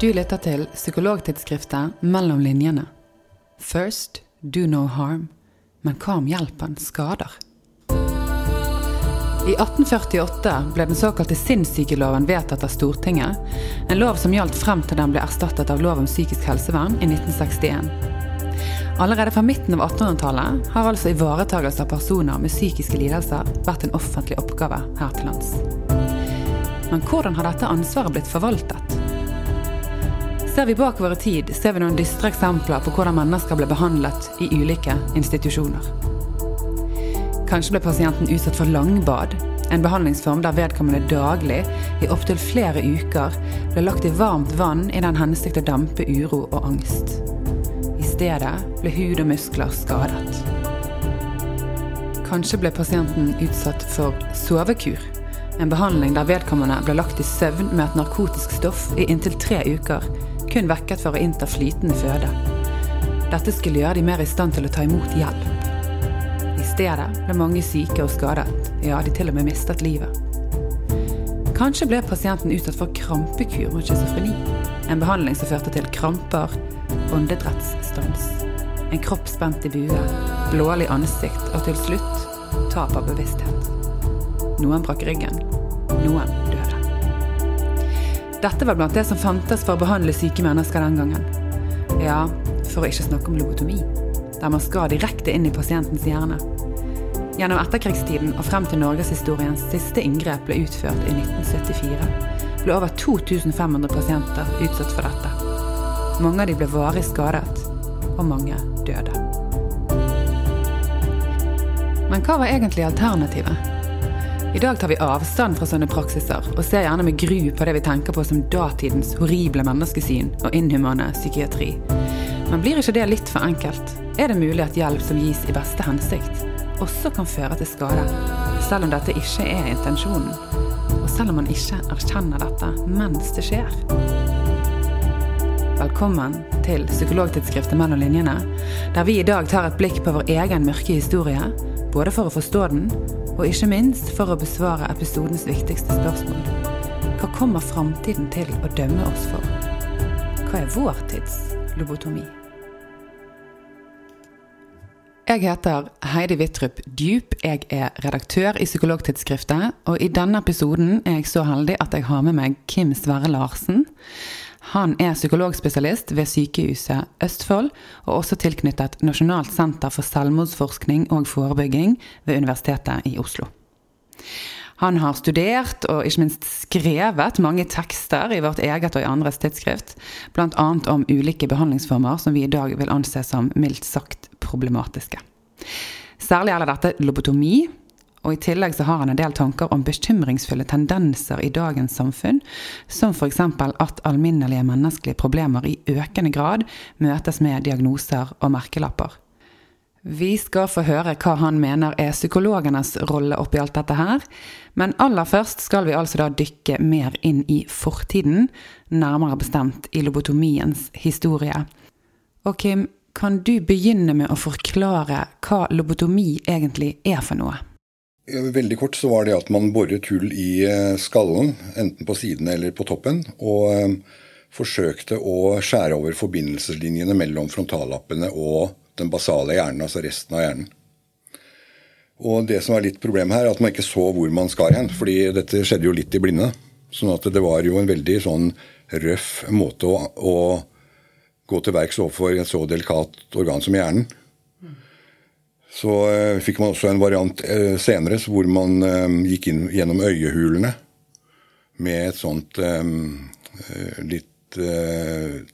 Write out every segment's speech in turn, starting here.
Du lytter til psykologtidsskriftet Mellom linjene. First, do no harm. Men hva om hjelpen skader? I 1848 ble den såkalte sinnssykeloven vedtatt av Stortinget. En lov som gjaldt frem til den ble erstattet av lov om psykisk helsevern i 1961. Allerede fra midten av 1800-tallet har altså ivaretakelse av personer med psykiske lidelser vært en offentlig oppgave her til lands. Men hvordan har dette ansvaret blitt forvaltet? Ser vi bakover i tid, ser vi noen dystre eksempler på hvordan mennesker ble behandlet i ulike institusjoner. Kanskje ble pasienten utsatt for langbad, en behandlingsform der vedkommende daglig i opptil flere uker ble lagt i varmt vann i den hensikt å dempe uro og angst. I stedet ble hud og muskler skadet. Kanskje ble pasienten utsatt for sovekur, en behandling der vedkommende ble lagt i søvn med et narkotisk stoff i inntil tre uker, kun vekket for å innta flytende føde. Dette skulle gjøre de mer i stand til å ta imot hjelp. I stedet ble mange syke og skadet, ja, de til og med mistet livet. Kanskje ble pasienten utsatt for krampekur mot schizofreni. En behandling som førte til kramper, åndedrettsstans, en kropp spent i bue, blålig ansikt og til slutt tap av bevissthet. Noen brakk ryggen, noen. Dette var blant det som fantes for å behandle syke mennesker den gangen. Ja, for å ikke snakke om lobotomi, der man skal direkte inn i pasientens hjerne. Gjennom etterkrigstiden og frem til norgeshistoriens siste inngrep ble utført i 1974, ble over 2500 pasienter utsatt for dette. Mange av de ble varig skadet, og mange døde. Men hva var egentlig alternativet? I dag tar vi avstand fra sånne praksiser, og ser gjerne med gru på det vi tenker på som datidens horrible menneskesyn og inhumane psykiatri. Men blir ikke det litt for enkelt? Er det mulig at hjelp som gis i beste hensikt, også kan føre til skade? Selv om dette ikke er intensjonen, og selv om man ikke erkjenner dette mens det skjer. Velkommen til Psykologtidsskriftet Mellom linjene, der vi i dag tar et blikk på vår egen mørke historie, både for å forstå den, og ikke minst for å besvare episodens viktigste spørsmål. Hva kommer framtiden til å dømme oss for? Hva er vår tids lobotomi? Jeg heter Heidi Wittrup Djup. Jeg er redaktør i Psykologtidsskriftet. Og i denne episoden er jeg så heldig at jeg har med meg Kim Sverre Larsen. Han er psykologspesialist ved Sykehuset Østfold, og også tilknyttet Nasjonalt senter for selvmordsforskning og forebygging ved Universitetet i Oslo. Han har studert og ikke minst skrevet mange tekster i vårt eget og i andres tidsskrift, bl.a. om ulike behandlingsformer som vi i dag vil anse som mildt sagt problematiske. Særlig gjelder dette lobotomi, og i tillegg så har han en del tanker om bekymringsfulle tendenser i dagens samfunn, som f.eks. at alminnelige menneskelige problemer i økende grad møtes med diagnoser og merkelapper. Vi skal få høre hva han mener er psykologenes rolle oppi alt dette her, men aller først skal vi altså da dykke mer inn i fortiden, nærmere bestemt i lobotomiens historie. Og Kim, kan du begynne med å forklare hva lobotomi egentlig er for noe? Veldig kort så var det at man boret hull i skallen, enten på sidene eller på toppen, og forsøkte å skjære over forbindelseslinjene mellom frontallappene og den basale hjernen, altså resten av hjernen. Og det som er litt problemet her, er at man ikke så hvor man skar hen, fordi dette skjedde jo litt i blinde. Sånn at det var jo en veldig sånn røff måte å, å gå til verks overfor et så delikat organ som hjernen. Så eh, fikk man også en variant eh, senere hvor man eh, gikk inn gjennom øyehulene med et sånt litt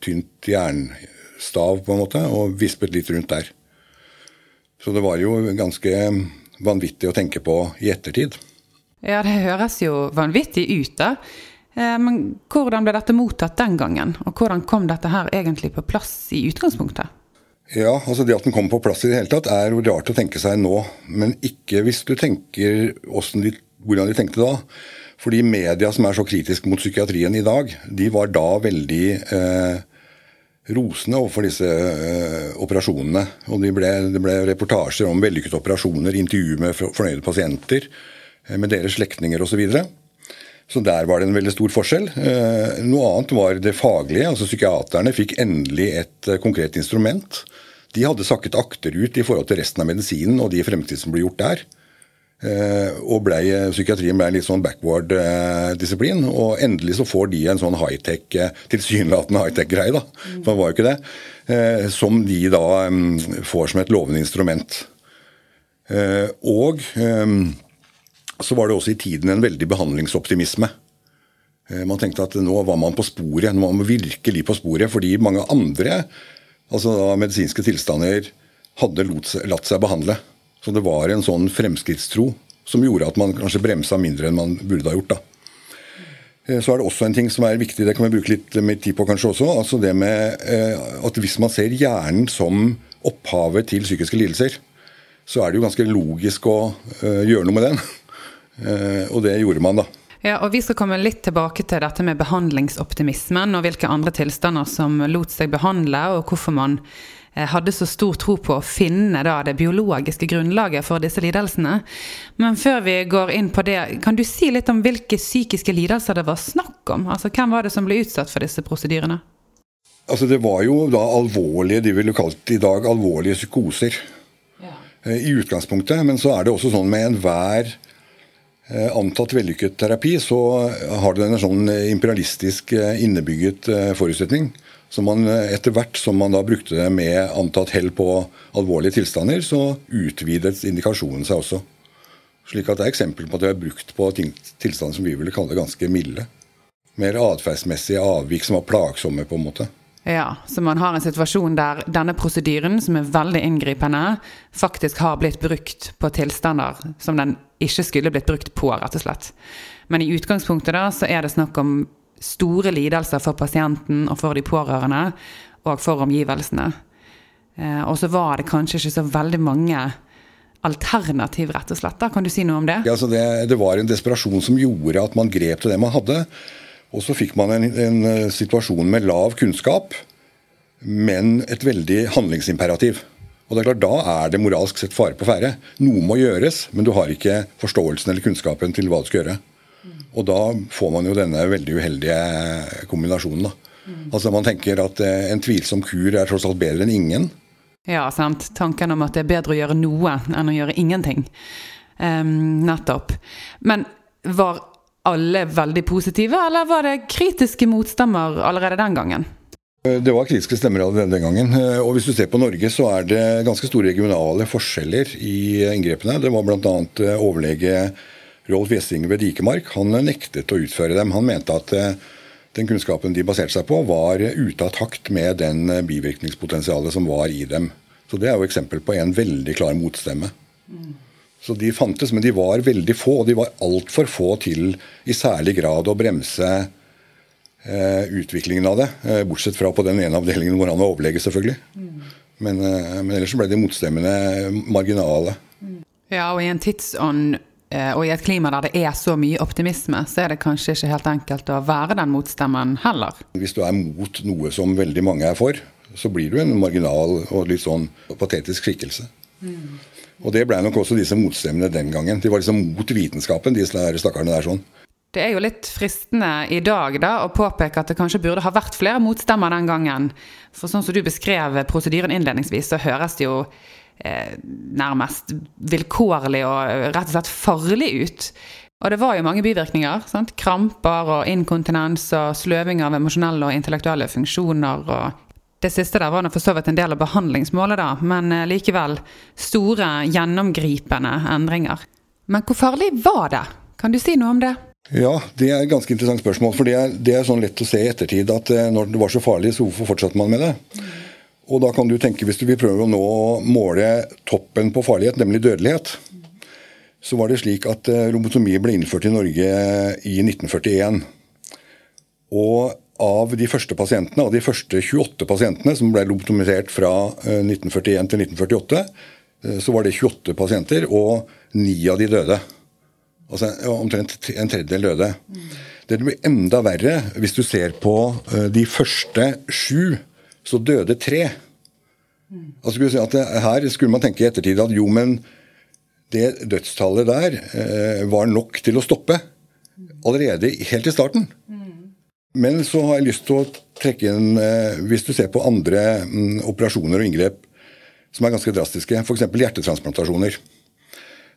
tynt jernstav, på en måte, og vispet litt rundt der. Så det var jo ganske vanvittig å tenke på i ettertid. Ja, det høres jo vanvittig ut, da. Men hvordan ble dette mottatt den gangen, og hvordan kom dette her egentlig på plass i utgangspunktet? Ja, altså Det at den kommer på plass i det hele tatt, er jo rart å tenke seg nå. Men ikke hvis du tenker de, hvordan de tenkte da. Fordi media som er så kritisk mot psykiatrien i dag, de var da veldig eh, rosende overfor disse uh, operasjonene. Og de ble, det ble reportasjer om vellykkede operasjoner, intervju med fornøyde pasienter, eh, med deres slektninger osv. Så der var det en veldig stor forskjell. Eh, noe annet var det faglige. altså Psykiaterne fikk endelig et konkret instrument. De hadde sakket akterut i forhold til resten av medisinen og de fremtid som ble gjort der. Eh, og ble, Psykiatrien ble en litt sånn backward-disiplin. og endelig så får de en sånn high-tech, tilsynelatende high-tech-greie, da, for det var jo ikke det, som de da mm, får som et lovende instrument. Og så var det også i tiden en veldig behandlingsoptimisme. Eh, man tenkte at nå var man på sporet, nå var man virkelig på sporet, fordi mange andre altså medisinske tilstander hadde latt seg behandle. Så det var en sånn fremskrittstro som gjorde at man kanskje bremsa mindre enn man burde ha gjort. da. Eh, så er det også en ting som er viktig, det kan vi bruke litt mer tid på kanskje også. altså det med eh, at Hvis man ser hjernen som opphavet til psykiske lidelser, så er det jo ganske logisk å gjøre noe med den. Eh, og det gjorde man, da. Ja, og Vi skal komme litt tilbake til dette med behandlingsoptimismen og hvilke andre tilstander som lot seg behandle, og hvorfor man eh, hadde så stor tro på å finne da, det biologiske grunnlaget for disse lidelsene. Men før vi går inn på det, kan du si litt om hvilke psykiske lidelser det var snakk om? Altså, Hvem var det som ble utsatt for disse prosedyrene? Altså, Det var jo da alvorlige, de ville kalt i dag alvorlige psykoser. Ja. Eh, I utgangspunktet, men så er det også sånn med enhver Eh, antatt vellykket terapi, så har den en sånn imperialistisk eh, innebygget eh, forutsetning. Så man etter hvert som man da brukte det med antatt hell på alvorlige tilstander, så utvidet indikasjonen seg også. Slik at det er eksempel på at det er brukt på tilstander som vi ville kalle ganske milde. Mer atferdsmessige avvik som var plagsomme, på en måte. Ja, Så man har en situasjon der denne prosedyren, som er veldig inngripende, faktisk har blitt brukt på tilstander som den ikke skulle blitt brukt på, rett og slett. Men i utgangspunktet da, så er det snakk om store lidelser for pasienten og for de pårørende, og for omgivelsene. Eh, og så var det kanskje ikke så veldig mange alternativ, rett og slett. Da. Kan du si noe om det? Ja, altså det, det var en desperasjon som gjorde at man grep til det man hadde. Og så fikk man en, en eh, situasjon med lav kunnskap, men et veldig handlingsimperativ. Og det er klart, Da er det moralsk sett fare på ferde. Noe må gjøres, men du har ikke forståelsen eller kunnskapen til hva du skal gjøre. Og da får man jo denne veldig uheldige kombinasjonen. da. Altså Man tenker at eh, en tvilsom kur er tross alt bedre enn ingen. Ja, sant. Tanken om at det er bedre å gjøre noe enn å gjøre ingenting. Um, nettopp. Men var alle veldig positive, eller var det kritiske motstemmer allerede den gangen? Det var kritiske stemmer allerede den gangen. Og hvis du ser på Norge, så er det ganske store regionale forskjeller i inngrepene. Det var bl.a. Eh, overlege Rolf Gjessing ved Dikemark. Han nektet å utføre dem. Han mente at eh, den kunnskapen de baserte seg på, var ute av takt med den eh, bivirkningspotensialet som var i dem. Så det er jo eksempel på en veldig klar motstemme. Mm. Så de fantes, men de var veldig få, og de var altfor få til i særlig grad å bremse eh, utviklingen av det. Eh, bortsett fra på den ene avdelingen hvor han var overlege, selvfølgelig. Mm. Men, eh, men, ellers ble de motstemmene marginale. Ja, og i en tidsånd og i et klima der det er så mye optimisme, så er det kanskje ikke helt enkelt å være den motstemmen heller. Hvis du er mot noe som veldig mange er for, så blir du en marginal og litt sånn patetisk skikkelse. Mm. Og det ble nok også disse motstemmene den gangen. De var liksom mot vitenskapen, de stakkarene der sånn. Det er jo litt fristende i dag da, å påpeke at det kanskje burde ha vært flere motstemmer den gangen. For sånn som du beskrev prosedyren innledningsvis, så høres det jo eh, nærmest vilkårlig og rett og slett farlig ut. Og det var jo mange bivirkninger. Sant? Kramper og inkontinens og sløving av emosjonelle og intellektuelle funksjoner og det siste der var for så vidt en del av behandlingsmålet, da, men eh, likevel store, gjennomgripende endringer. Men hvor farlig var det? Kan du si noe om det? Ja, det er et ganske interessant spørsmål. For det er, det er sånn lett å se i ettertid at eh, når det var så farlig, så hvorfor fortsatte man med det? Og da kan du tenke, hvis du vil prøve å nå måle toppen på farlighet, nemlig dødelighet, så var det slik at eh, lobotomi ble innført i Norge i 1941. Og av de første pasientene, av de første 28 pasientene som ble lobotomisert fra 1941 eh, til 1948, eh, så var det 28 pasienter, og ni av de døde. Altså omtrent en tredjedel døde. Det blir enda verre hvis du ser på de første sju, så døde tre. Altså skulle si at Her skulle man tenke i ettertid at jo, men det dødstallet der var nok til å stoppe. allerede helt i starten. Men så har jeg lyst til å trekke inn, eh, hvis du ser på andre mm, operasjoner og inngrep som er ganske drastiske, f.eks. hjertetransplantasjoner.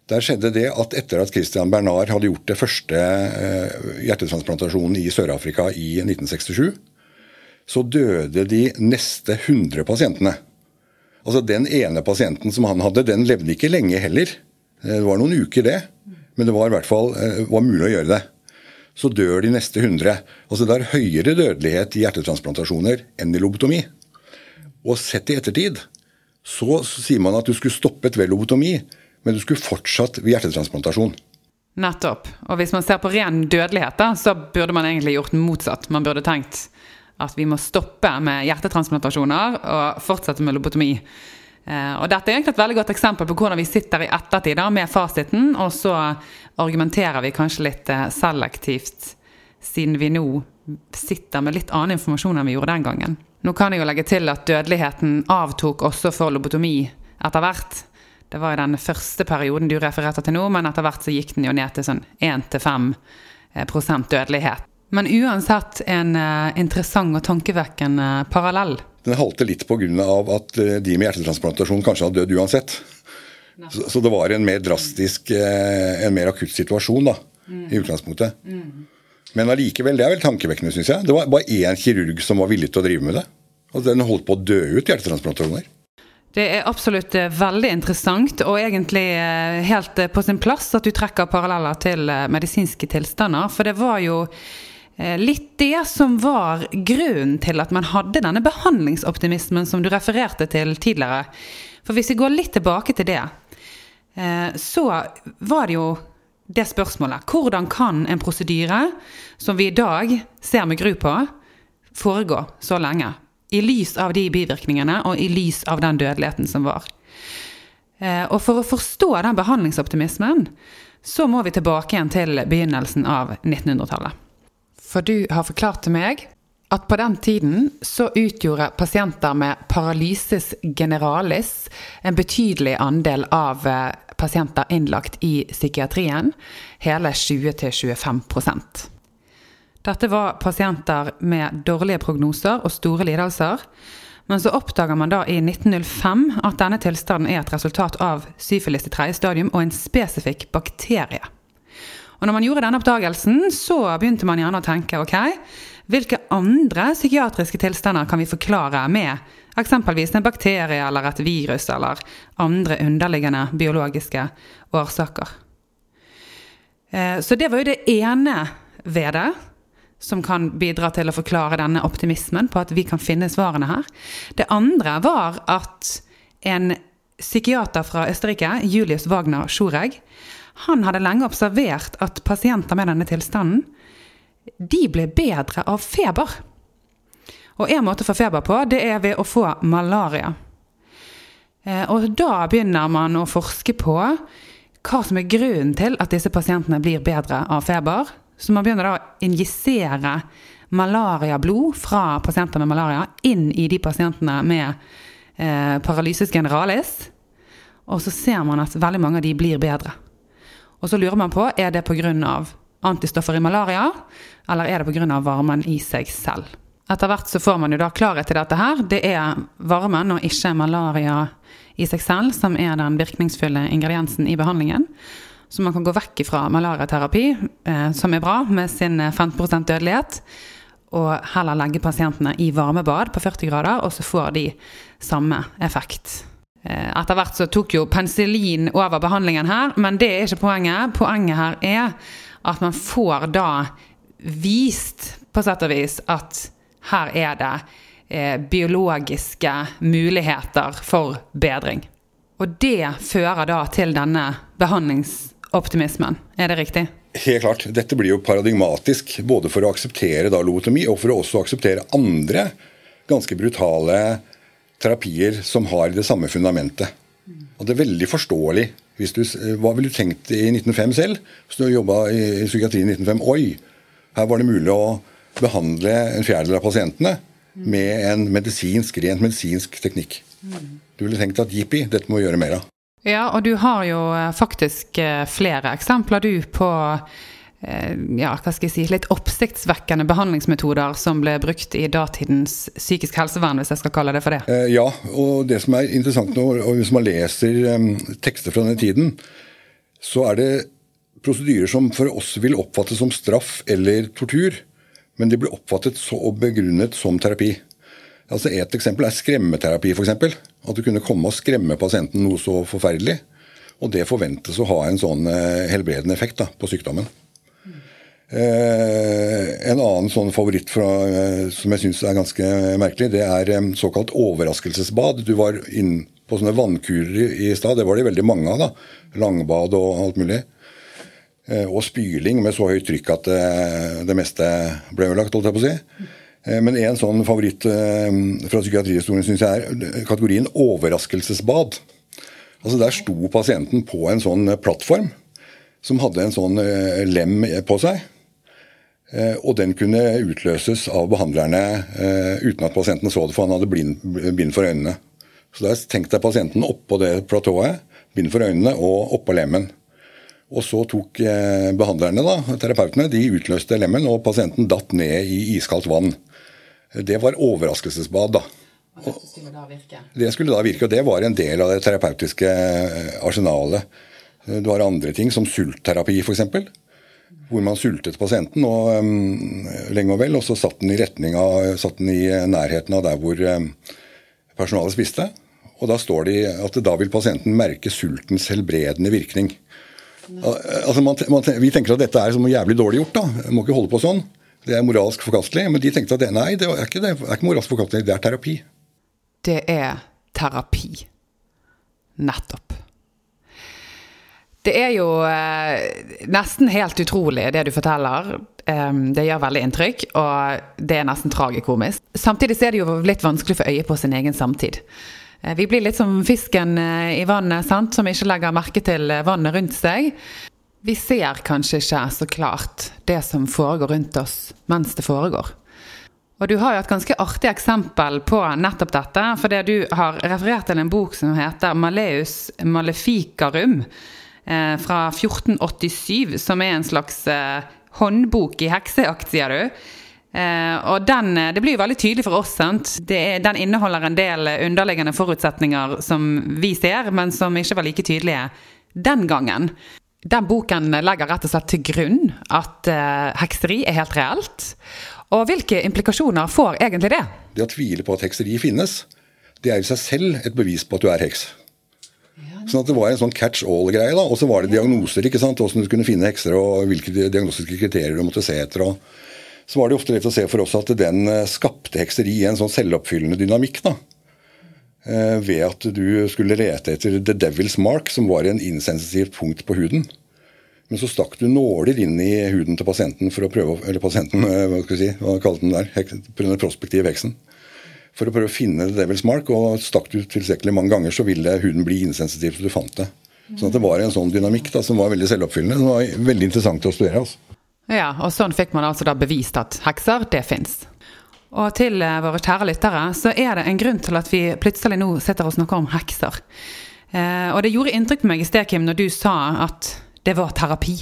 Der skjedde det at etter at Christian Bernard hadde gjort det første eh, hjertetransplantasjonen i Sør-Afrika i 1967, så døde de neste 100 pasientene. Altså Den ene pasienten som han hadde, den levde ikke lenge heller. Eh, det var noen uker, det. Men det var i hvert fall var mulig å gjøre det så dør de neste 100. Altså Det er høyere dødelighet i hjertetransplantasjoner enn i lobotomi. Og sett i ettertid så, så sier man at du skulle stoppet ved lobotomi, men du skulle fortsatt ved hjertetransplantasjon. Nettopp. Og hvis man ser på ren dødelighet, da, så burde man egentlig gjort motsatt. Man burde tenkt at vi må stoppe med hjertetransplantasjoner og fortsette med lobotomi. Eh, og Dette er egentlig et veldig godt eksempel på hvordan vi sitter i ettertid med fasiten, og så argumenterer vi kanskje litt eh, selektivt, siden vi nå sitter med litt annen informasjon enn vi gjorde den gangen. Nå kan jeg jo legge til at dødeligheten avtok også for lobotomi etter hvert. Det var i den første perioden du refererte til nå, men etter hvert så gikk den jo ned til sånn 1-5 eh, dødelighet. Men uansett en interessant og tankevekkende parallell den halte litt pga. at eh, de med hjertetransplantasjon kanskje hadde dødd uansett. Så, så, det var en mer drastisk, eh, en mer akutt situasjon da, mm. i utgangspunktet. Mm. Men allikevel, det er vel tankevekkende, syns jeg. Det var bare én kirurg som var villig til å drive med det. Og den holdt på å dø ut, hjertetransplantasjoner. Det er absolutt eh, veldig interessant og egentlig helt på sin plass at du trekker paralleller til medisinske tilstander. For det var jo Eh, litt det som var grunnen til at man hadde denne behandlingsoptimismen som du refererte til tidligere. For hvis vi går litt tilbake til det, eh, så var det jo det spørsmålet. Hvordan kan en prosedyre som vi i dag ser med gru på, foregå så lenge? I lys av de bivirkningene og i lys av den dødeligheten som var. Eh, og for å forstå den behandlingsoptimismen, så må vi tilbake igjen til begynnelsen av 1900-tallet. For du har forklart til meg at på den tiden så utgjorde pasienter med paralysis generalis en betydelig andel av eh, pasienter innlagt i psykiatrien, hele 20-25% Dette var pasienter med dårlige prognoser og store lidelser. Men så oppdager man da i 1905 at denne tilstanden er et resultat av syfilis i tredje stadium og en spesifikk bakterie. Og når man gjorde denne oppdagelsen, så begynte man gjerne å tenke ok, hvilke andre psykiatriske tilstander kan vi forklare med eksempelvis en bakterie eller et virus eller andre underliggende biologiske årsaker. Eh, så det var jo det ene ved det som kan bidra til å forklare denne optimismen på at vi kan finne svarene her. Det andre var at en psykiater fra Østerrike, Julius Wagner Schoreg, han hadde lenge observert at pasienter med denne tilstanden de ble bedre av feber. Og en måte å få feber på, det er ved å få malaria. Eh, og da begynner man å forske på hva som er grunnen til at disse pasientene blir bedre av feber. Så man begynner da å injisere malariablod fra pasienter med malaria inn i de pasientene med eh, paralysis generalis. Og så ser man at veldig mange av de blir bedre. Og så lurer man på er det pga. antistoffer i malaria, eller er det pga. varmen i seg selv. Etter hvert så får man jo da klarhet til dette her. Det er varmen og ikke malaria i seg selv som er den virkningsfulle ingrediensen i behandlingen. Så man kan gå vekk fra malariaterapi, eh, som er bra, med sin 15 dødelighet, og heller legge pasientene i varmebad på 40 grader, og så får de samme effekt. Eh, etter hvert så tok jo penicillin over behandlingen her, men det er ikke poenget. Poenget her er at man får da vist, på sett og vis, at her er det eh, biologiske muligheter for bedring. Og det fører da til denne behandlingsoptimismen. Er det riktig? Helt klart. Dette blir jo paradigmatisk, både for å akseptere da lobotomi, og for å også akseptere andre ganske brutale terapier som har det samme fundamentet. Og Det er veldig forståelig. Du, hva ville du tenkt i 1905 selv? Hvis du jobba i psykiatrien i 1905. Oi, her var det mulig å behandle en fjerdedel av pasientene med en medisinsk, rent medisinsk teknikk. Du ville tenkt at jippi, dette må vi gjøre mer av. Ja, og du har jo eh, faktisk eh, flere eksempler du på eh, ja, hva skal jeg si, litt oppsiktsvekkende behandlingsmetoder som ble brukt i datidens psykisk helsevern, hvis jeg skal kalle det for det. Eh, ja, og det som er interessant nå, og hvis man leser um, tekster fra denne tiden, så er det prosedyrer som for oss vil oppfattes som straff eller tortur, men de blir oppfattet og begrunnet som terapi. Altså Et eksempel er skremmeterapi. Eksempel. at du kunne komme og skremme pasienten noe så forferdelig. Og det forventes å ha en sånn helbredende effekt da, på sykdommen. Eh, en annen sånn favoritt fra, eh, som jeg syns er ganske merkelig, det er eh, såkalt overraskelsesbad. Du var inne på sånne vannkurer i stad. Det var det veldig mange av. da. Langbad og alt mulig. Og spyling med så høyt trykk at det, meste ble ødelagt, holdt jeg på å si. Men en sånn favoritt fra psykiatrihistorien syns jeg er kategorien overraskelsesbad. Altså Der sto pasienten på en sånn plattform som hadde en sånn lem på seg. Eh, og den kunne utløses av behandlerne eh, uten at pasienten så det, for han hadde bind for øynene. Så der tenkte jeg pasienten oppå det platået, bind for øynene og oppå lemmen. Og så tok eh, behandlerne, da, terapeutene, de utløste lemmen, og pasienten datt ned i iskaldt vann. Det var overraskelsesbad, da. Og det skulle da virke? Det skulle da virke, og det var en del av det terapeutiske arsenalet. Du har andre ting, som sultterapi f.eks hvor man sultet pasienten og, um, lenge og vel. Og så satt den, i, av, satt den i nærheten av der hvor um, personalet spiste. Og da står det at da vil pasienten merke sultens helbredende virkning. Altså man, man, vi tenker at dette er som jævlig dårlig gjort. da, Må ikke holde på sånn. Det er moralsk forkastelig. Men de tenkte at det, nei, det er ikke, det er ikke moralsk forkastelig, det er terapi. Det er terapi. Nettopp. Det er jo eh, nesten helt utrolig, det du forteller. Um, det gjør veldig inntrykk, og det er nesten tragikomisk. Samtidig er det jo litt vanskelig å få øye på sin egen samtid. Eh, vi blir litt som fisken eh, i vannet, sant? som ikke legger merke til eh, vannet rundt seg. Vi ser kanskje ikke så klart det som foregår rundt oss mens det foregår. Og du har jo et ganske artig eksempel på nettopp dette, fordi du har referert til en bok som heter Maleus Maleficarum Eh, fra 1487, som er en slags eh, håndbok i hekseakt, sier du. Eh, og den, Det blir jo veldig tydelig for oss. sant? Er, den inneholder en del underliggende forutsetninger som vi ser, men som ikke var like tydelige den gangen. Den boken legger rett og slett til grunn at hekseri er helt reelt. Og hvilke implikasjoner får egentlig det? Det å tvile på at hekseri finnes, det er i seg selv et bevis på at du er heks. Sånn at Det var en sånn catch all-greie. da, Og så var det diagnoser. ikke sant, Hvordan du kunne finne hekser, og hvilke diagnostiske kriterier du måtte se etter. og Så var det ofte lett å se for oss at den eh, skapte hekseri i en sånn selvoppfyllende dynamikk. da, eh, Ved at du skulle lete etter the devil's mark, som var en insensitivt punkt på huden. Men så stakk du nåler inn i huden til pasienten for å prøve, eller pasienten, eh, hva skal vi si, hva kalte den der, den prospektive heksen for å prøve å finne The Devil's Mark. Og stakk du tilstrekkelig mange ganger, så ville huden bli insensitiv så du fant det. Sånn det var en sånn dynamikk da, som var veldig selvoppfyllende. Som var veldig interessant å studere. Altså. Ja, og sånn fikk man altså da bevist at hekser, det fins. Og til eh, våre kjære lyttere, så er det en grunn til at vi plutselig nå sitter og snakker om hekser. Eh, og det gjorde inntrykk på meg i sted, Kim, når du sa at det var terapi.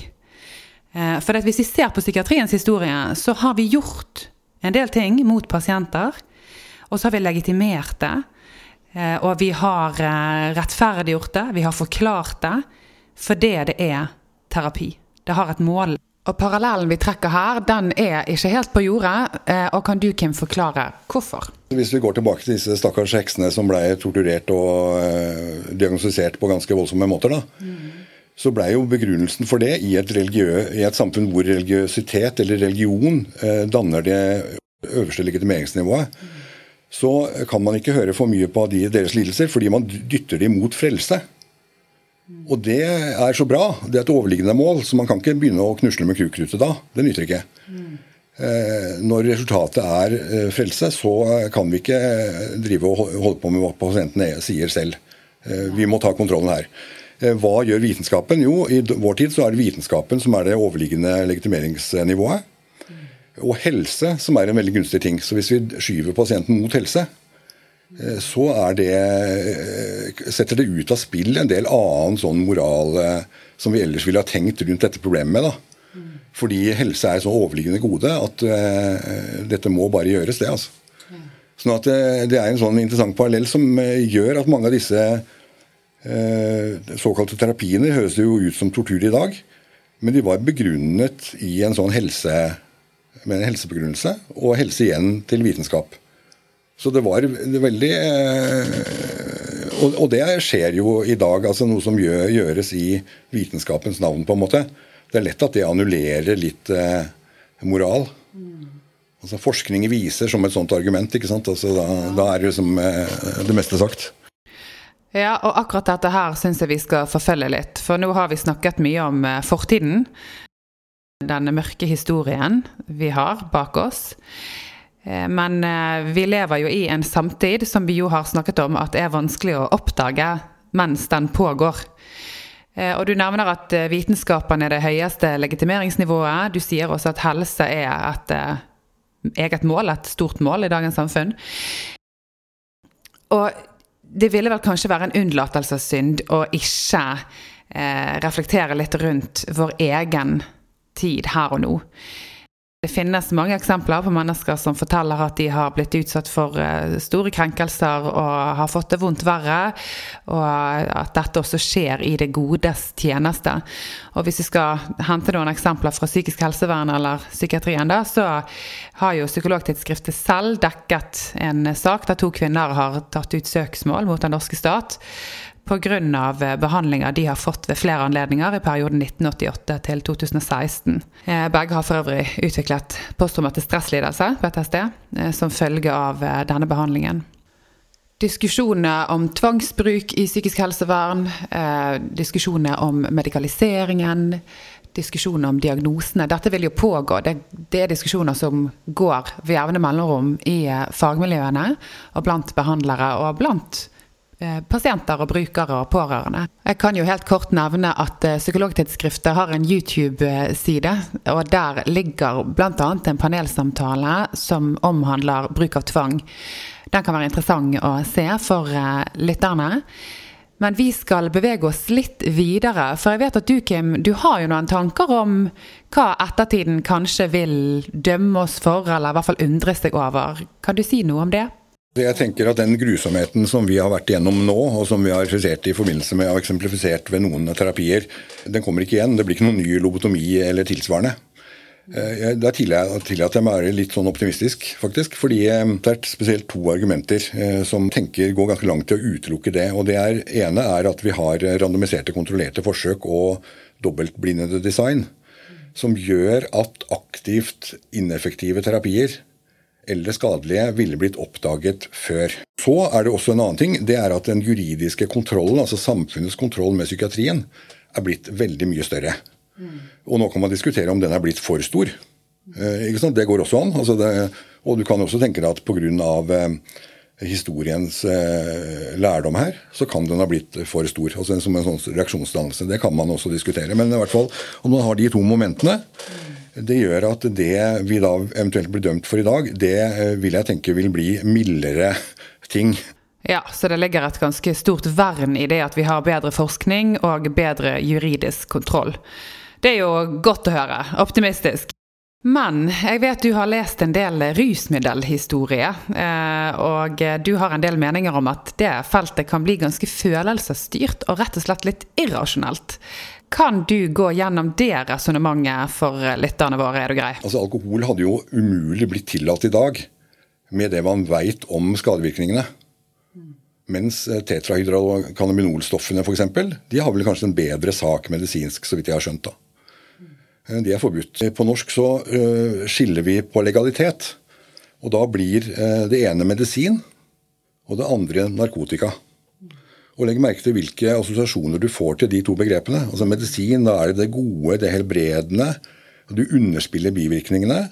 Eh, for hvis vi ser på psykiatriens historie, så har vi gjort en del ting mot pasienter og så har vi legitimert det. Eh, og vi har eh, rettferdiggjort det, vi har forklart det, fordi det er terapi. Det har et mål. Og Parallellen vi trekker her, den er ikke helt på jordet. Eh, og kan du, Kim, forklare hvorfor? Hvis vi går tilbake til disse stakkars heksene som ble torturert og diagnostisert på ganske voldsomme måter, da, mm. så blei jo begrunnelsen for det i et, i et, samfunn hvor religiøsitet eller religion danner det øverste legitimeringsnivået. Så kan man ikke høre for mye på de, deres lidelser, fordi man dytter dem mot frelse. Og det er så bra. Det er et overliggende mål, så man kan ikke begynne å knusle med kukrute da. Det nytter ikke. Mm. når resultatet er eh, frelse, så kan vi ikke drive og holde på med hva pasientene sier selv. Eh, vi må ta kontrollen her. Eh, hva gjør vitenskapen? Jo, i vår tid så er det vitenskapen som er det overliggende legitimeringsnivået og helse, som er en veldig gunstig ting. Så hvis vi skyver pasienten mot helse, så så det, eh, setter det ut av spill en del annen sånn moral eh, som vi ellers ville ha tenkt rundt dette problemet da. Fordi helse er så overliggende gode at dette må bare gjøres, det. altså. Sånn at det, det er en sånn interessant parallell som gjør at mange av disse uh, såkalte terapiene høres jo ut som tortur i dag. Men de var begrunnet i en sånn helse, med en helsebegrunnelse, og helse igjen til vitenskap. Så det var veldig og, og, det skjer jo i dag, altså noe som gjøres i vitenskapens navn, på en måte. Det er lett at det annullerer litt eh, moral. Mm. Altså Forskning viser som et sånt argument. ikke sant? Altså, da, da, er det liksom eh, det meste sagt. Ja, og akkurat dette her syns jeg vi skal forfølge litt. For nå har vi snakket mye om eh, fortiden. Denne mørke historien vi har bak oss. Eh, men eh, vi lever jo i en samtid som vi jo har snakket om at er vanskelig å oppdage mens den pågår. Eh, og du nevner at vitenskapen er det høyeste legitimeringsnivået. Du sier også at helse er et eget mål, et stort mål i dagens samfunn. Og det ville vel kanskje være en unnlatelsessynd å ikke reflektere litt rundt vår egen tid her og nå. Det finnes mange eksempler på mennesker som forteller at de har blitt utsatt for eh, store krenkelser og har fått det vondt verre, og at dette også skjer i det godes tjeneste. Og hvis vi skal hente noen eksempler fra psykisk helsevern eller psykiatrien, da, så har jo Psykologtidsskriftet selv dekket en sak der to kvinner har tatt ut søksmål mot den norske stat pga. Eh, behandlinger de har fått ved flere anledninger i perioden 1988 til 2016. Eh, begge har for øvrig utviklet posttraumatisk stresslidelse, PTSD, eh, som følge av denne behandlingen. Diskusjoner om tvangsbruk i psykisk helsevern, diskusjoner om medikaliseringen, diskusjoner om diagnosene. Dette vil jo pågå. Det, det er diskusjoner som går ved jevne mellomrom i fagmiljøene og blant behandlere og blant pasienter og brukere og pårørende. Jeg kan jo helt kort nevne at eh, Psykologtidsskriftet har en YouTube-side, og der ligger bl.a. en panelsamtale som omhandler bruk av tvang. Den kan være interessant å se for eh, lytterne. Men vi skal bevege oss litt videre, for jeg vet at du Kim, du har jo noen tanker om hva ettertiden kanskje vil dømme oss for, eller i hvert fall undre seg over. Kan du si noe om det? Jeg tenker at Den grusomheten som vi har vært igjennom nå, og som vi har refusert i forbindelse med og eksemplifisert ved noen terapier, den kommer ikke igjen. Det blir ikke noen ny lobotomi eller tilsvarende. Da der tillater jeg meg å være litt sånn optimistisk, faktisk. Fordi eh, det er spesielt to argumenter eh, som tenker går ganske langt til å utelukke det. Og det er, ene er at vi har randomiserte, kontrollerte forsøk og dobbeltblindede design. Som gjør at aktivt ineffektive terapier eller skadelige ville blitt oppdaget før. Så er det også en annen ting. Det er at den juridiske kontrollen, altså samfunnets kontroll med psykiatrien, er blitt veldig mye større. Mm. Og nå kan man diskutere om den er blitt for stor. Eh, det går også an. Altså det, og du kan også tenke deg at pga. Eh, historiens eh, lærdom her, så kan den ha blitt for stor. altså Som en sånn reaksjonsdannelse. Det kan man også diskutere. Men i hvert fall, om man har de to momentene, mm det gjør at det vi da eventuelt blir dømt for i dag, det eh, vil jeg tenke vil bli mildere ting. Ja, så det ligger et ganske stort vern i det at vi har bedre forskning og bedre juridisk kontroll. Det er jo godt å høre. Optimistisk. Men jeg vet du har lest en del rusmiddelhistorie, eh, og du har en del meninger om at det feltet kan bli ganske følelsesstyrt og rett og slett litt irrasjonelt. Kan du gå gjennom det resonnementet for lytterne våre, er du grei? Altså, Alkohol hadde jo umulig blitt tillatt i dag med det man veit om skadevirkningene. Mens tetrahydrokanabinolstoffene tetrahydrocannabinolstoffene f.eks. de har vel kanskje en bedre sak medisinsk, så vidt jeg har skjønt. da. Eh, de er forbudt. På norsk så skiller vi på legalitet. Og da blir det ene medisin, og det andre narkotika. Og legg merke til hvilke assosiasjoner du får til de to begrepene. Altså Medisin, da er det det gode, det helbredende. Du underspiller bivirkningene,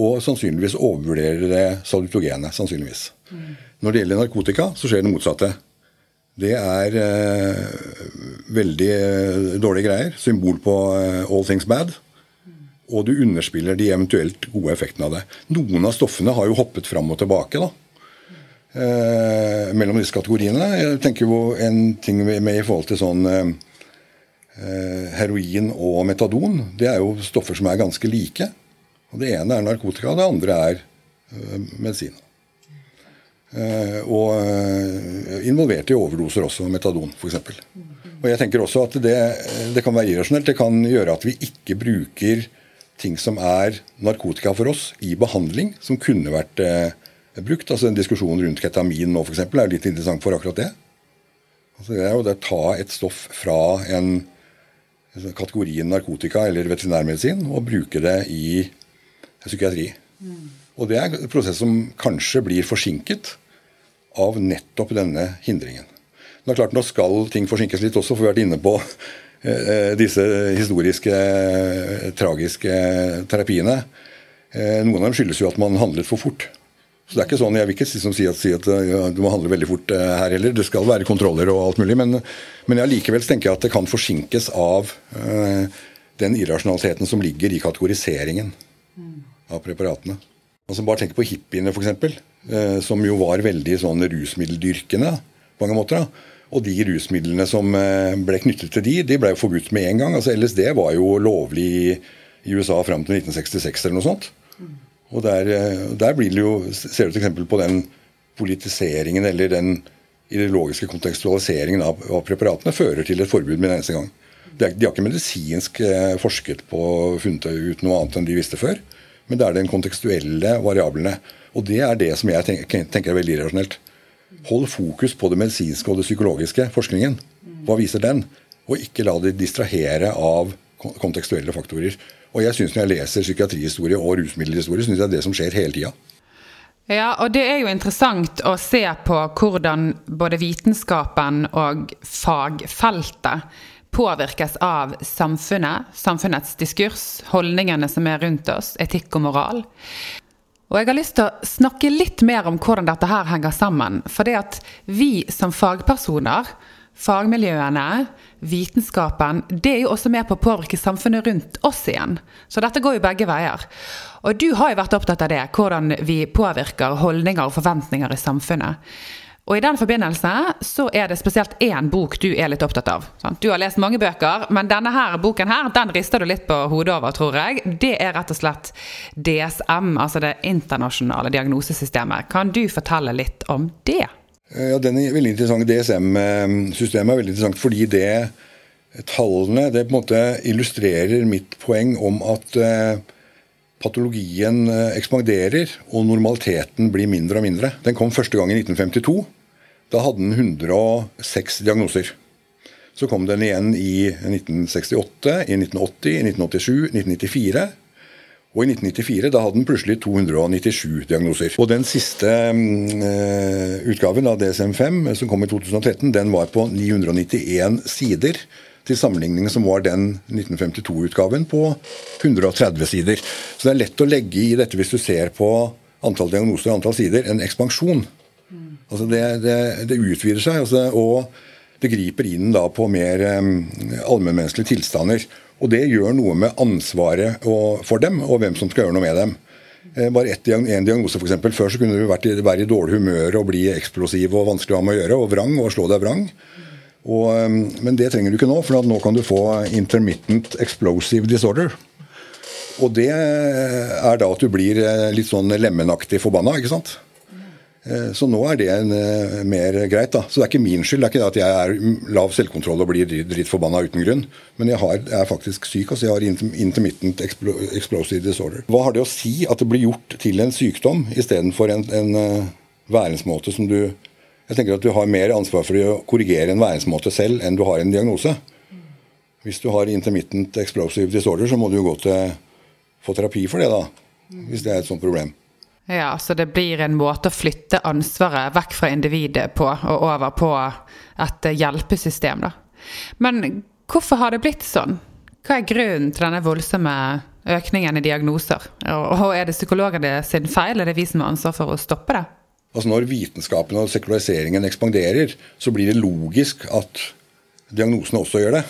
og sannsynligvis overvurderer det salutogene. sannsynligvis. Mm. Når det gjelder narkotika, så skjer det motsatte. Det er eh, veldig eh, dårlige greier. Symbol på eh, all things bad. Og du underspiller de eventuelt gode effektene av det. Noen av stoffene har jo hoppet fram og tilbake. da eh, mellom disse kategoriene. Jeg tenker jo en ting med, i forhold til sånn eh, heroin og metadon det er jo stoffer som er ganske like. Og Det ene er narkotika, det andre er medisin. Og involvert i overdoser også, metadon f.eks. Og jeg tenker også at det, det kan være irrasjonelt. Det kan gjøre at vi ikke bruker ting som er narkotika for oss, i behandling, som kunne vært eh, brukt. Altså En diskusjon rundt ketamin nå for eksempel, er litt interessant for akkurat det. Altså det er jo det å ta et stoff fra en kategorien narkotika eller veterinærmedisin og bruke det i psykiatri. Mm. Og det er en prosess som kanskje blir forsinket av nettopp denne hindringen. Det er klart Nå skal ting forsinkes litt også, for vi har vært inne på eh, disse historiske, eh, tragiske terapiene. Eh, noen av dem skyldes jo at man handlet for fort. Så det er ikke sånn, Jeg vil ikke liksom si at, si at ja, du må handle veldig fort her heller. Det skal være kontroller og alt mulig. Men, men likevel tenker jeg at det kan forsinkes av uh, den irrasjonaliteten som ligger i kategoriseringen av preparatene. Altså Bare tenk på hippiene, f.eks., uh, som jo var veldig sånn rusmiddeldyrkende på mange måter. da. Og de rusmidlene som eh, ble knyttet til de, de ble jo forbudt med en gang. Altså LSD var jo lovlig i USA fram til 1966 eller noe sånt. Og der, eh, der blir det jo, ser du et eksempel på den politiseringen eller den ideologiske kontekstualiseringen av, av preparatene fører til et forbud med en eneste gang. De, de har ikke medisinsk eh, forsket på funnet ut noe annet enn de visste før. Men det er den kontekstuelle variablene. Og det er det som jeg tenker, er veldig irrasjonelt. Hold fokus på det medisinske og det psykologiske forskningen. Hva viser den? Og ikke la det distrahere av kontekstuelle faktorer. Og jeg synes Når jeg leser psykiatrihistorie og rusmiddelhistorie, syns jeg det er det som skjer hele tida. Ja, og det er jo interessant å se på hvordan både vitenskapen og fagfeltet påvirkes av samfunnet, samfunnets diskurs, holdningene som er rundt oss, etikk og moral. Og jeg har lyst til å snakke litt mer om hvordan dette her henger sammen. For det at vi som fagpersoner, fagmiljøene, vitenskapen, det er jo også med på å påvirke samfunnet rundt oss igjen. Så dette går jo begge veier. Og du har jo vært opptatt av det, hvordan vi påvirker holdninger og forventninger i samfunnet. Og I den forbindelse så er det spesielt én bok du er litt opptatt av. Du har lest mange bøker, men denne her boken her, den rister du litt på hodet over, tror jeg. Det er rett og slett DSM, altså det internasjonale diagnosesystemet. Kan du fortelle litt om det? Ja, den er veldig interessant. DSM-systemet er veldig interessant fordi det tallene det på en måte illustrerer mitt poeng om at eh, patologien eh, ekspanderer og normaliteten blir mindre og mindre. Den kom første gang i 1952. Da hadde den 106 diagnoser. Så kom den igjen i 1968, i 1980, i 1987, 1994. Og i 1994 da hadde den plutselig 297 diagnoser. Og den siste øh, utgaven av DSM-5, som kom i 2013, den var på 991 sider. Til sammenligning som var den 1952-utgaven på 130 sider. Så det er lett å legge i dette, hvis du ser på antall diagnoser og antall sider, en ekspansjon. Altså det, det, det, utvider seg, altså, og det griper inn da på mer um, allmennmenneskelige tilstander. Og det gjør noe med ansvaret for dem, og hvem som skal gjøre noe med dem. Eh, bare ett, en diagnose, f.eks. Før så kunne du vært i, være i dårlig humør og bli eksplosiv og vanskelig å ha med å gjøre, og vrang og slå deg vrang. Og, um, men det trenger du ikke nå, for nå kan du få intermittent explosive disorder. Og det er da at du blir eh, litt sånn lemenaktig forbanna, ikke sant. Eh, så nå er det en, eh, mer greit. da. Så det er ikke min skyld. Det er ikke det at jeg er lav selvkontroll og blir drittforbanna uten grunn. Men jeg, har, jeg, er faktisk syk. altså Jeg har intermittent explosive disorder. Hva har det å si at det blir gjort til en sykdom istedenfor en, en uh, væringsmåte som du Jeg tenker at du har mer ansvar for å korrigere en væringsmåte selv enn du har en diagnose. Hvis du har intermittent explosive disorder, så må du jo gå til få terapi for det, da. Hvis det er et sånt problem. Ja, så det blir en måte å flytte ansvaret vekk fra individet på og over på et hjelpesystem, da. Men hvorfor har det blitt sånn? Hva er grunnen til denne voldsomme økningen i diagnoser? Og er det psykologene sin feil, er det vi som har ansvar for å stoppe det? Altså Når vitenskapen og sekulariseringen ekspanderer, så blir det logisk at diagnosene også gjør det.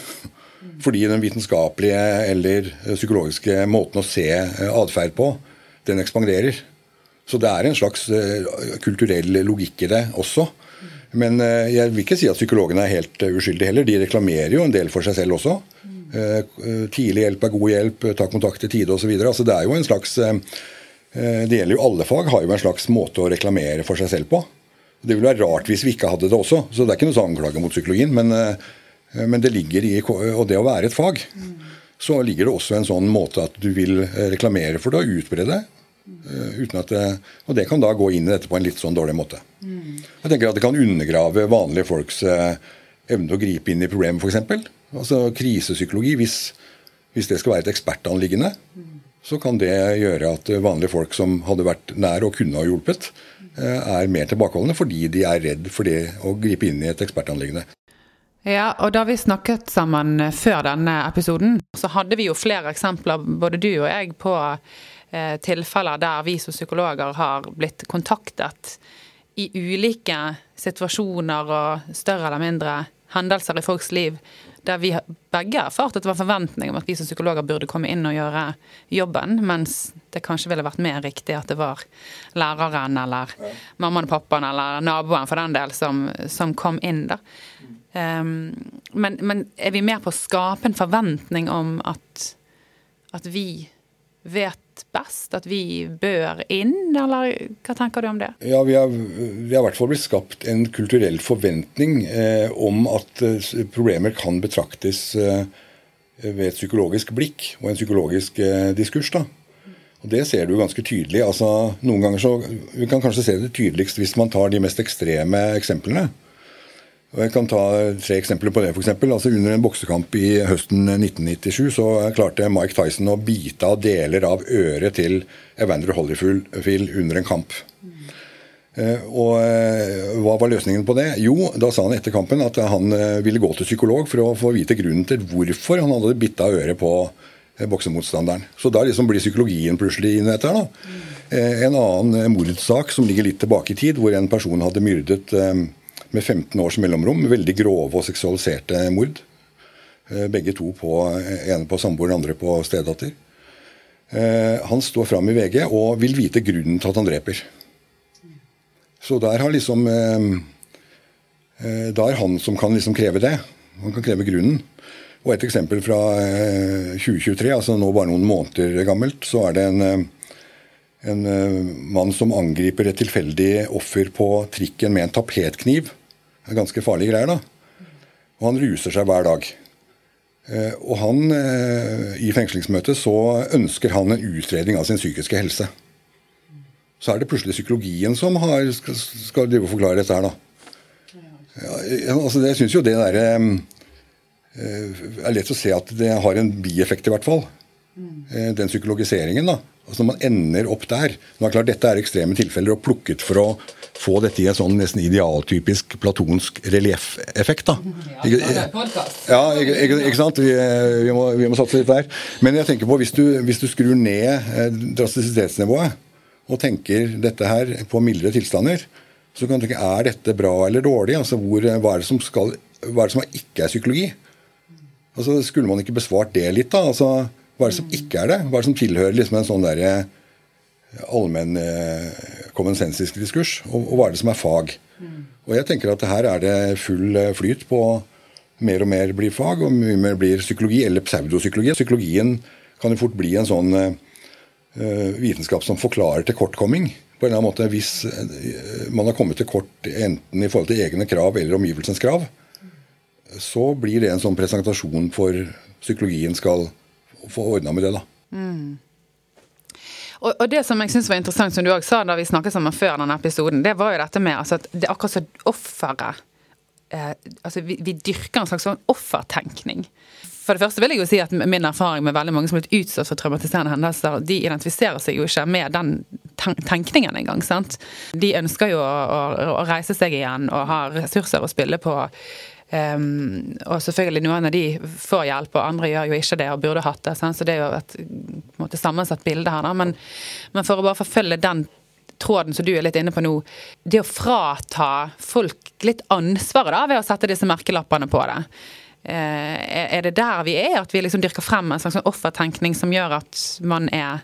Fordi den vitenskapelige eller psykologiske måten å se atferd på, den ekspanderer. Så det er en slags eh, kulturell logikk i det også. Men eh, jeg vil ikke si at psykologene er helt eh, uskyldige heller. De reklamerer jo en del for seg selv også. Tidlig hjelp er god hjelp, ta kontakt i tide osv. Altså, det er jo en slags Det gjelder jo alle fag, har jo en slags måte å reklamere for seg selv på. Det ville være rart hvis vi ikke hadde det også, så det er ikke noe anklage mot psykologien. Men, men, det ligger i Og det å være et fag, så ligger det også en sånn måte at du vil reklamere for det og utbre det. At det, og det kan da gå inn i dette på en litt sånn dårlig måte. Jeg tenker at Det kan undergrave vanlige folks eh, evne til å gripe inn i problemet, f.eks. Altså krisepsykologi. Hvis, hvis, det skal være et ekspertanliggende, så kan det gjøre at vanlige folk som hadde vært nær og kunne ha hjulpet, eh, er mer tilbakeholdne fordi de er redd for det å gripe inn i et ekspertanliggende. Ja, og da vi snakket sammen før denne episoden, så hadde vi jo flere eksempler, både du og jeg, på eh, tilfeller der vi som psykologer har blitt kontaktet i ulike situasjoner og større eller mindre hendelser i folks liv der vi begge har erfart at det var forventning om at vi som psykologer burde komme inn og gjøre jobben, mens det kanskje ville vært mer riktig at det var læreren eller mammaen og pappaen eller naboen for den del som, som kom inn. da. Um, men, men, er vi mer på å skape en forventning om at, at vi vet best? At vi bør inn, eller hva tenker du om det? Ja, Vi har, vi har i hvert fall blitt skapt en kulturell forventning eh, om at eh, problemer kan betraktes eh, ved et psykologisk blikk og en psykologisk eh, diskurs. da. Og Det ser du ganske tydelig. altså noen ganger så, Vi kan kanskje se det tydeligst hvis man tar de mest ekstreme eksemplene. Og Jeg kan ta tre eksempler på det. For eksempel. altså Under en boksekamp i høsten 1997 så klarte Mike Tyson å bite av deler av øret til Evander Holyfield under en kamp. Mm. Og eh, Hva var løsningen på det? Jo, da sa han etter kampen at han eh, ville gå til psykolog for å få vite grunnen til hvorfor han hadde bitt av øret på boksemotstanderen. Så da liksom blir psykologien plutselig inn etter. da. Mm. En annen mordsak som ligger litt tilbake i tid, hvor en person hadde myrdet med 15 års mellomrom. Veldig grove og seksualiserte mord. Eh, begge to på eh, ene på samboer, andre på stedatter. Eh, han står fram i VG og vil vite grunnen til at han dreper. Så der har liksom Da er han som kan liksom kreve det. Han kan kreve grunnen. Og et eksempel fra 2023, altså nå bare noen måneder gammelt, så er det en, en mann som angriper et tilfeldig offer på trikken med en tapetkniv. Det er ganske farlige greier, da. Og han ruser seg hver dag. Eh, og han, eh, i fengslingsmøtet så ønsker han en utredning av sin psykiske helse. Så er det plutselig psykologien som har, skal, skal drive og forklare dette her, da. Ja, altså Jeg syns jo det derre Det er lett å se at det har en bieffekt, i hvert fall. Den psykologiseringen. da. Altså Når man ender opp der Nå er det klart Dette er ekstreme tilfeller og plukket for å få dette i en sånn nesten idealtypisk platonsk relieffeffekt. da. Ja, ikke, ikke, ikke sant? Vi, vi, må, vi, må, satse litt der. Men jeg tenker på hvis du, hvis du skrur ned eh, drastisitetsnivået og tenker dette her på mildere tilstander, så kan du tenke er dette bra eller dårlig? Altså, hvor, hva, er det som skal, hva er det som ikke er psykologi? Altså, Skulle man ikke besvart det litt, da? Altså, Hva er det som ikke er det? Hva er det som tilhører liksom en sånn derre allmenn eh, diskurs, og, og, hva er det som er fag. Mm. Og jeg tenker at her er det full eh, flyt på mer og mer blir fag, og mye mer blir psykologi, eller pseudopsykologi. Psykologien kan jo fort bli en sånn eh, vitenskap som forklarer tilkortkomming. På en eller annen måte, Hvis eh, man har kommet til kort enten i forhold til egne krav eller omgivelsens krav, så blir det en sånn presentasjon for psykologien skal få ordna med det. da. Mm. Og, og, det som jeg syns var interessant, som du òg sa da vi snakket sammen før denne episoden, det var jo dette med altså, at det er akkurat som offeret eh, altså, vi, vi, dyrker en slags sånn offertenkning. For det første vil jeg jo si at Min erfaring med veldig mange som har blitt utsatt for traumatiserende hendelser, de identifiserer seg jo ikke med den tenkningen engang. sant? De ønsker jo å, å, å reise seg igjen og ha ressurser å spille på. Um, og selvfølgelig noen av de får hjelp, og andre gjør jo ikke det og burde hatt det. Sant? Så det er jo et måte, sammensatt bilde her. Da. Men, men, for å bare forfølge den tråden som du er litt inne på nå, det å frata folk litt ansvaret da, ved å sette disse merkelappene på det. Uh, er det der vi er, at vi liksom dyrker frem en slags sånn offertenkning som gjør at man er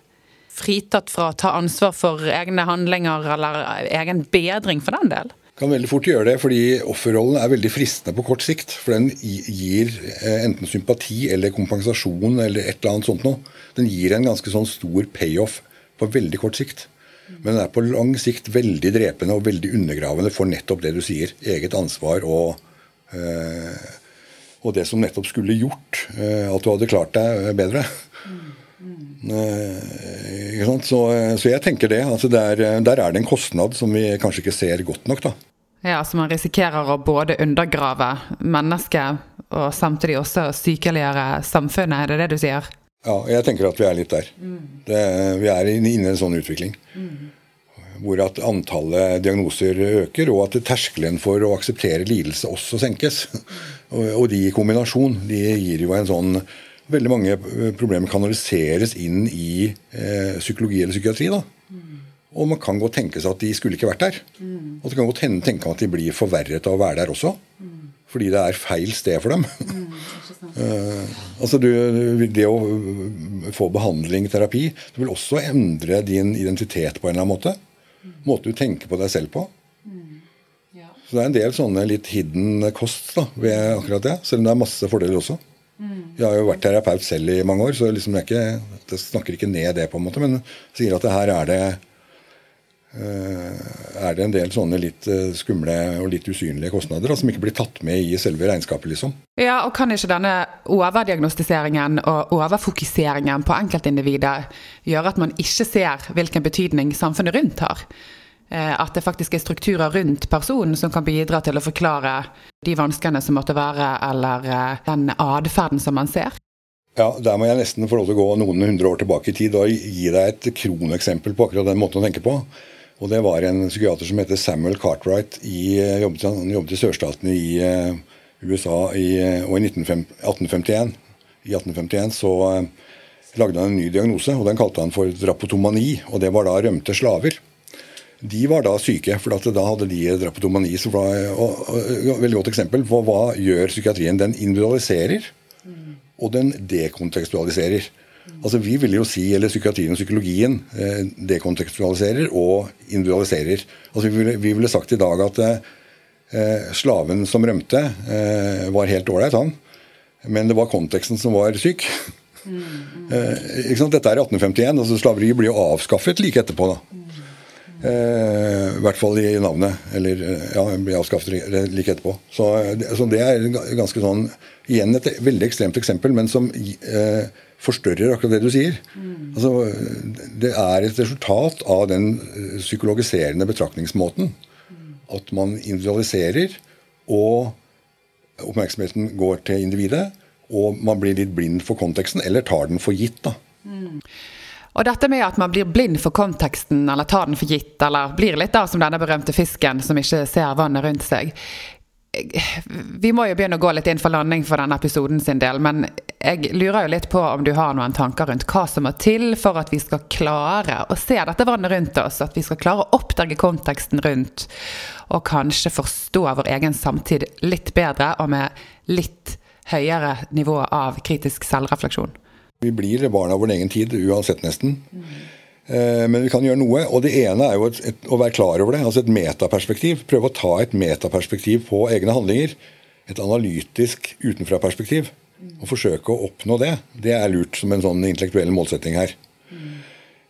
fritatt fra å ta ansvar for egne handlinger eller egen bedring for den del? Kan veldig fort gjøre det, fordi offerrollen er veldig fristende på kort sikt. For den gir eh, enten sympati eller kompensasjon eller et eller annet sånt noe. Den gir en ganske sånn stor payoff på veldig kort sikt. Men den er på lang sikt veldig drepende og veldig undergravende for nettopp det du sier. Eget ansvar og, øh, og det som nettopp skulle gjort øh, at du hadde klart deg bedre. Uh, så, så, jeg tenker det. Altså der, der, er det en kostnad som vi kanskje ikke ser godt nok. da. Ja, Så man risikerer å både undergrave mennesket og samtidig også sykeliggjøre samfunnet, er det det du sier? Ja, jeg tenker at vi er litt der. Mm. Det, vi er inne i en sånn utvikling. Mm. Hvor at antallet diagnoser øker, og at terskelen for å akseptere lidelse også senkes. og, og de i kombinasjon de gir jo en sånn Veldig mange problemer kanaliseres inn i eh, psykologi eller psykiatri. da. Mm. Og man kan godt tenke seg at de skulle ikke vært der. Mm. Og det kan godt tenke at de blir forverret av å være der også. Mm. Fordi det er feil sted for dem. uh, altså du, Det å få behandling, terapi, det vil også endre din identitet på en eller annen måte. Måte du tenker på deg selv på. Så det er en del sånne litt hidden kost da, ved akkurat det. Selv om det er masse fordeler også. Jeg har jo vært terapeut selv i mange år, så liksom jeg, ikke, jeg snakker ikke ned det, på en måte, men sier at det her er det Eh, er det en del sånne litt eh, skumle og litt usynlige kostnader da, som ikke blir tatt med i selve regnskapet. liksom. Ja, og Kan ikke denne overdiagnostiseringen og overfokuseringen på enkeltindivider gjøre at man ikke ser hvilken betydning samfunnet rundt har? Eh, at det faktisk er strukturer rundt personen som kan bidra til å forklare de vanskene som måtte være, eller den atferden som man ser? Ja, Der må jeg nesten få lov til å gå noen hundre år tilbake i tid og gi deg et kroneksempel på akkurat den måten å tenke på. Og det var en psykiater som heter Samuel Cartwright. I, eh, jobbet, han jobbet i sørstatene i USA i, eh, og i 1851. I 1851 så lagde han en ny diagnose, og den kalte han for drapotomani. Og det var da rømte slaver. De var da syke, for da hadde de drapetomani. Som var, og, og, veldig godt eksempel på hva gjør psykiatrien. Den individualiserer, og den dekontekstualiserer. Altså Vi vil jo si, eller psykiatrien og psykologien eh, dekontekstualiserer og individualiserer. Altså Vi ville, vi ville sagt i dag at eh, slaven som rømte, eh, var helt ålreit, han. Men det var konteksten som var syk. Mm, mm. Eh, Dette er 1851. altså Slaveriet blir jo avskaffet like etterpå. da. Eh, I hvert fall i navnet. Eller eh, ja, blir avskaffet like etterpå. Så, så, det er ganske sånn Igjen et veldig ekstremt eksempel, men som eh, forstørrer akkurat det du sier. Mm. Altså, det er et resultat av den eh, psykologiserende betraktningsmåten. Mm. At man individualiserer, og oppmerksomheten går til individet. Og man blir litt blind for konteksten, eller tar den for gitt. da. Mm. Og dette med at man blir blind for konteksten, eller tar den for gitt, eller blir litt da som denne berømte fisken som ikke ser vannet rundt seg vi må jo begynne å gå litt inn for landing for denne episoden sin del, men jeg lurer jo litt på om du har noen tanker rundt hva som må til for at vi skal klare å se dette vannet rundt oss, at vi skal klare å oppdage konteksten rundt, og kanskje forstå vår egen samtid litt bedre og med litt høyere nivå av kritisk selvrefleksjon. Vi blir barn av vår egen tid uansett, nesten. Eh, men vi kan gjøre noe. og Det ene er jo et, et, å være klar over det. altså Et metaperspektiv. Prøve å ta et metaperspektiv på egne handlinger. Et analytisk utenfra-perspektiv. Og forsøke å oppnå det. Det er lurt som en sånn intellektuell målsetting her.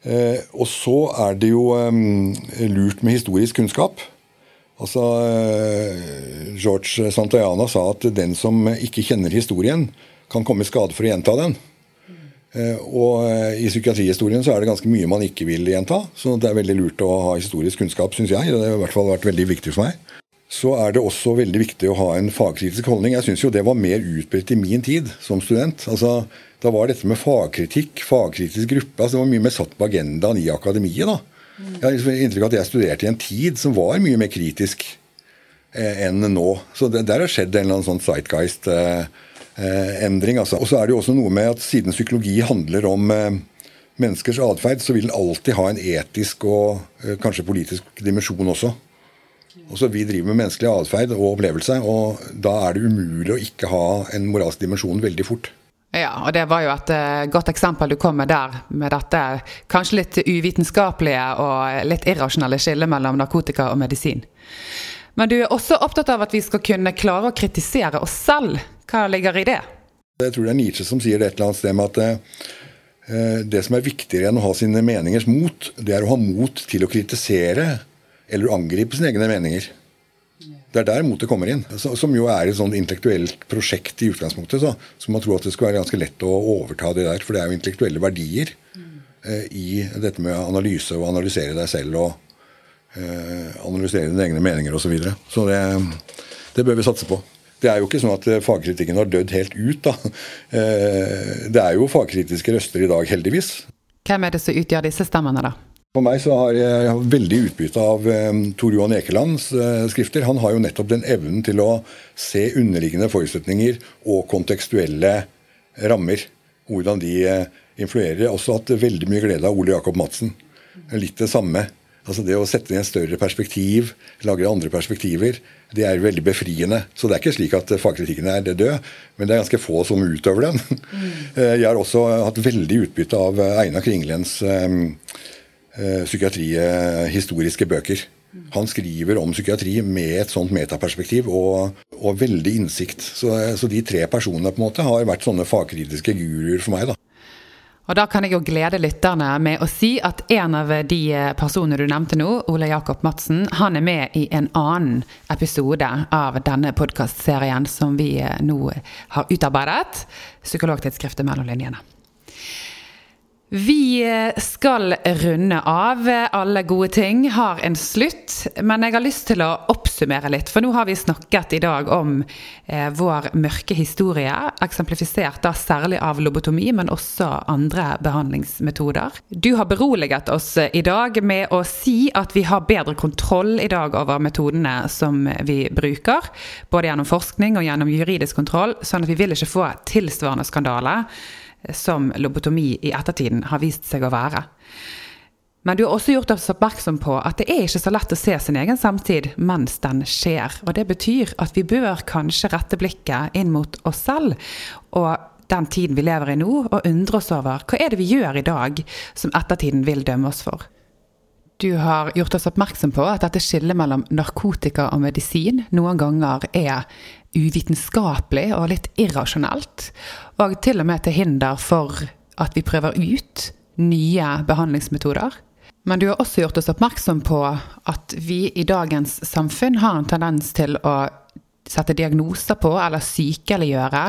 Eh, og så er det jo um, lurt med historisk kunnskap. Altså, eh, George Santayana sa at den som ikke kjenner historien, kan komme i skade for å gjenta den. Eh, og eh, I psykiatrihistorien så er det ganske mye man ikke vil gjenta. Så det er veldig lurt å ha historisk kunnskap, syns jeg. Det har i hvert fall vært veldig viktig for meg. Så er det også veldig viktig å ha en fagkritisk holdning. Jeg syns jo det var mer utbredt i min tid som student. Altså, Da var dette med fagkritikk, fagkritisk gruppe, altså det var mye mer satt på agendaen i akademiet. da. Jeg har liksom inntrykk av at jeg studerte i en tid som var mye mer kritisk eh, enn nå. Så det, der har skjedd en eller annen sånn Zeitgeist. Eh, endring. Altså. Og så er det jo også noe med at siden psykologi handler om eh, menneskers atferd, så vil den alltid ha en etisk og eh, kanskje politisk dimensjon også. Også vi driver med menneskelig atferd og opplevelse, og da er det umulig å ikke ha en moralsk dimensjon veldig fort. Ja, og det var jo et godt eksempel du kom med der, med dette kanskje litt uvitenskapelige og litt irrasjonelle skillet mellom narkotika og medisin. Men du er også opptatt av at vi skal kunne klare å kritisere oss selv. Hva ligger i det? Jeg tror det er Nietzsche som sier det et eller annet sted med at eh, det som er viktigere enn å ha sine meningers mot, det er å ha mot til å kritisere eller angripe sine egne meninger. Det er der motet kommer inn. Som jo er et sånn intellektuelt prosjekt i utgangspunktet. Så, så man tror at det skulle være ganske lett å overta det der. For det er jo intellektuelle verdier eh, i dette med analyse og analysere deg selv og eh, analysere dine egne meninger osv. Så, videre. så det, det bør vi satse på. Det er jo ikke sånn at eh, fagkritikken har dødd helt ut. da. Eh, det er jo fagkritiske røster i dag, heldigvis. Hvem er det som utgjør disse stemmene, da? For meg så har jeg veldig utbytte av um, Tor Johan Ekelands skrifter. Han har jo nettopp den evnen til å se underliggende forutsetninger og kontekstuelle rammer. Hvordan de influerer. Også hatt veldig mye glede av Ole Jakob Madsen. Litt det samme. Altså Det å sette ned en større perspektiv, lagre andre perspektiver, det er veldig befriende. Så det er ikke slik at fagkritikken er død, men det er ganske få som utøver den. Mm. Jeg har også hatt veldig utbytte av Einar Kringlens um, psykiatrihistoriske bøker. Han skriver om psykiatri med et sånt metaperspektiv og, og veldig innsikt. Så, så, de tre personene på en måte har vært sånne fagkritiske guruer for meg. da. Og da kan jeg jo glede lytterne med å si at en av de personene du nevnte nå, Ole Jakob Madsen, han er med i en annen episode av denne podkastserien som vi nå har utarbeidet. Psykologtidsskriftet Mellom linjene. Vi skal runde av. Alle gode ting har en slutt. Men jeg har lyst til å oppsummere litt. For nå har vi snakket i dag om eh, vår mørke historie. Eksemplifisert da særlig av lobotomi, men også andre behandlingsmetoder. Du har beroliget oss i dag med å si at vi har bedre kontroll i dag over metodene som vi bruker. Både gjennom forskning og gjennom juridisk kontroll. Sånn at vi vil ikke få tilsvarende skandale som lobotomi i ettertiden har vist seg å være. Men du har også gjort oss oppmerksom på at det er ikke så lett å se sin egen samtid mens den skjer. Og det betyr at vi bør kanskje rette blikket inn mot oss selv og den tiden vi lever i nå, og undre oss over hva er det vi gjør i dag som ettertiden vil dømme oss for. Du har gjort oss oppmerksom på at dette skillet mellom narkotika og medisin noen ganger er uvitenskapelig og litt irrasjonelt. Og til og med til hinder for at vi prøver ut nye behandlingsmetoder. Men du har også gjort oss oppmerksom på at vi i dagens samfunn har en tendens til å sette diagnoser på eller sykeliggjøre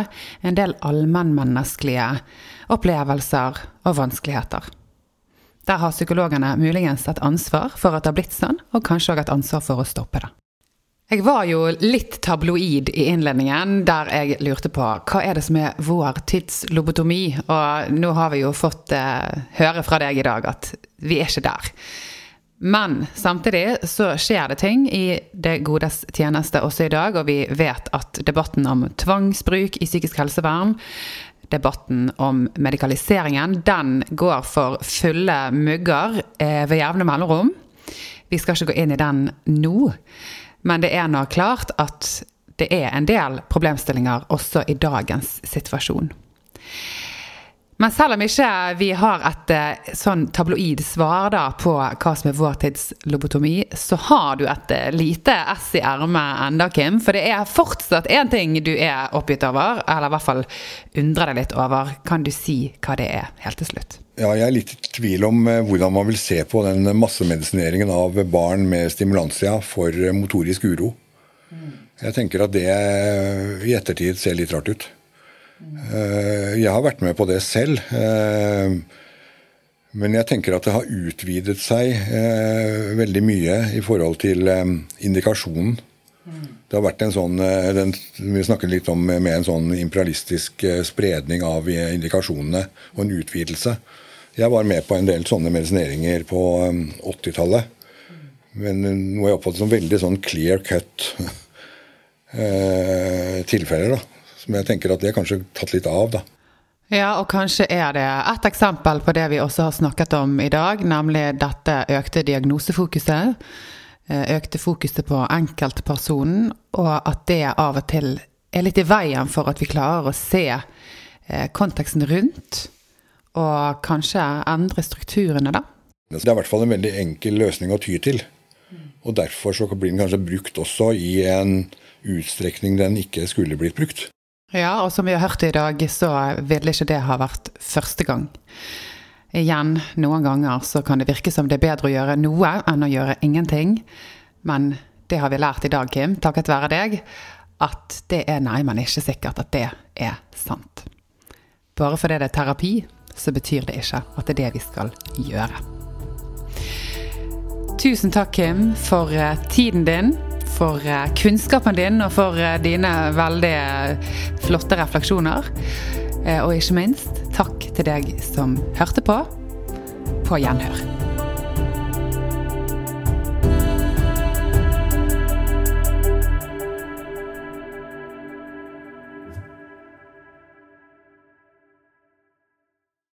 en del allmennmenneskelige opplevelser og vanskeligheter. Der har psykologene muligens et ansvar for at det har blitt sånn, og kanskje òg et ansvar for å stoppe det. Jeg var jo litt tabloid i innledningen, der jeg lurte på hva er det som er vår tids lobotomi? Og nå har vi jo fått eh, høre fra deg i dag at vi er ikke der. Men samtidig så skjer det ting i det godes tjeneste også i dag, og vi vet at debatten om tvangsbruk i psykisk helsevern, debatten om medikaliseringen, den går for fulle mugger eh, ved jevne mellomrom. Vi skal ikke gå inn i den nå. Men det er nå klart at det er en del problemstillinger også i dagens situasjon. Men selv om ikke vi har et eh, sånn tabloid svar da på hva som er vår tids lobotomi, så har du et eh, lite ess i ermet enda, Kim. For det er fortsatt én ting du er oppgitt over, eller i hvert fall undrer deg litt over. Kan du si hva det er, helt til slutt? Ja, jeg er litt i tvil om eh, hvordan man vil se på den massemedisineringen av barn med stimulansia for motorisk uro. Jeg tenker at det i ettertid ser litt rart ut. Eh, jeg har vært med på det selv. Eh, men jeg tenker at det har utvidet seg eh, veldig mye i forhold til indikasjonen. Det har vært en sånn, den, Vi snakket litt om med en sånn imperialistisk spredning av indikasjonene og en utvidelse. Jeg var med på en del sånne medisineringer på 80-tallet. Men noe jeg oppfattet som veldig sånn clear cut tilfeller. da. Som jeg tenker at det er kanskje tatt litt av, da. Ja, og kanskje er det et eksempel på det vi også har snakket om i dag, nemlig dette økte diagnosefokuset. Eh, økte fokuset på enkeltpersonen, og at det av og til er litt i veien for at vi klarer å se eh, konteksten rundt, og kanskje endre strukturene, da. Det er i hvert fall en veldig enkel løsning å ty til. Og derfor så blir den kanskje brukt også i en utstrekning den ikke skulle blitt brukt. Ja, og som vi har hørt i dag, så ville ikke det ha vært første gang. Igjen, noen ganger så kan det virke som det er bedre å gjøre noe enn å gjøre ingenting. Men det har vi lært i dag, Kim, takket være deg, at det er nei, men ikke sikkert at det er sant. Bare fordi det er terapi, så betyr det ikke at det er det vi skal gjøre. Tusen takk, Kim, for eh, tiden din, for eh, kunnskapen din og for eh, dine veldig flotte refleksjoner. Og ikke minst takk til deg som hørte på. På gjenhør.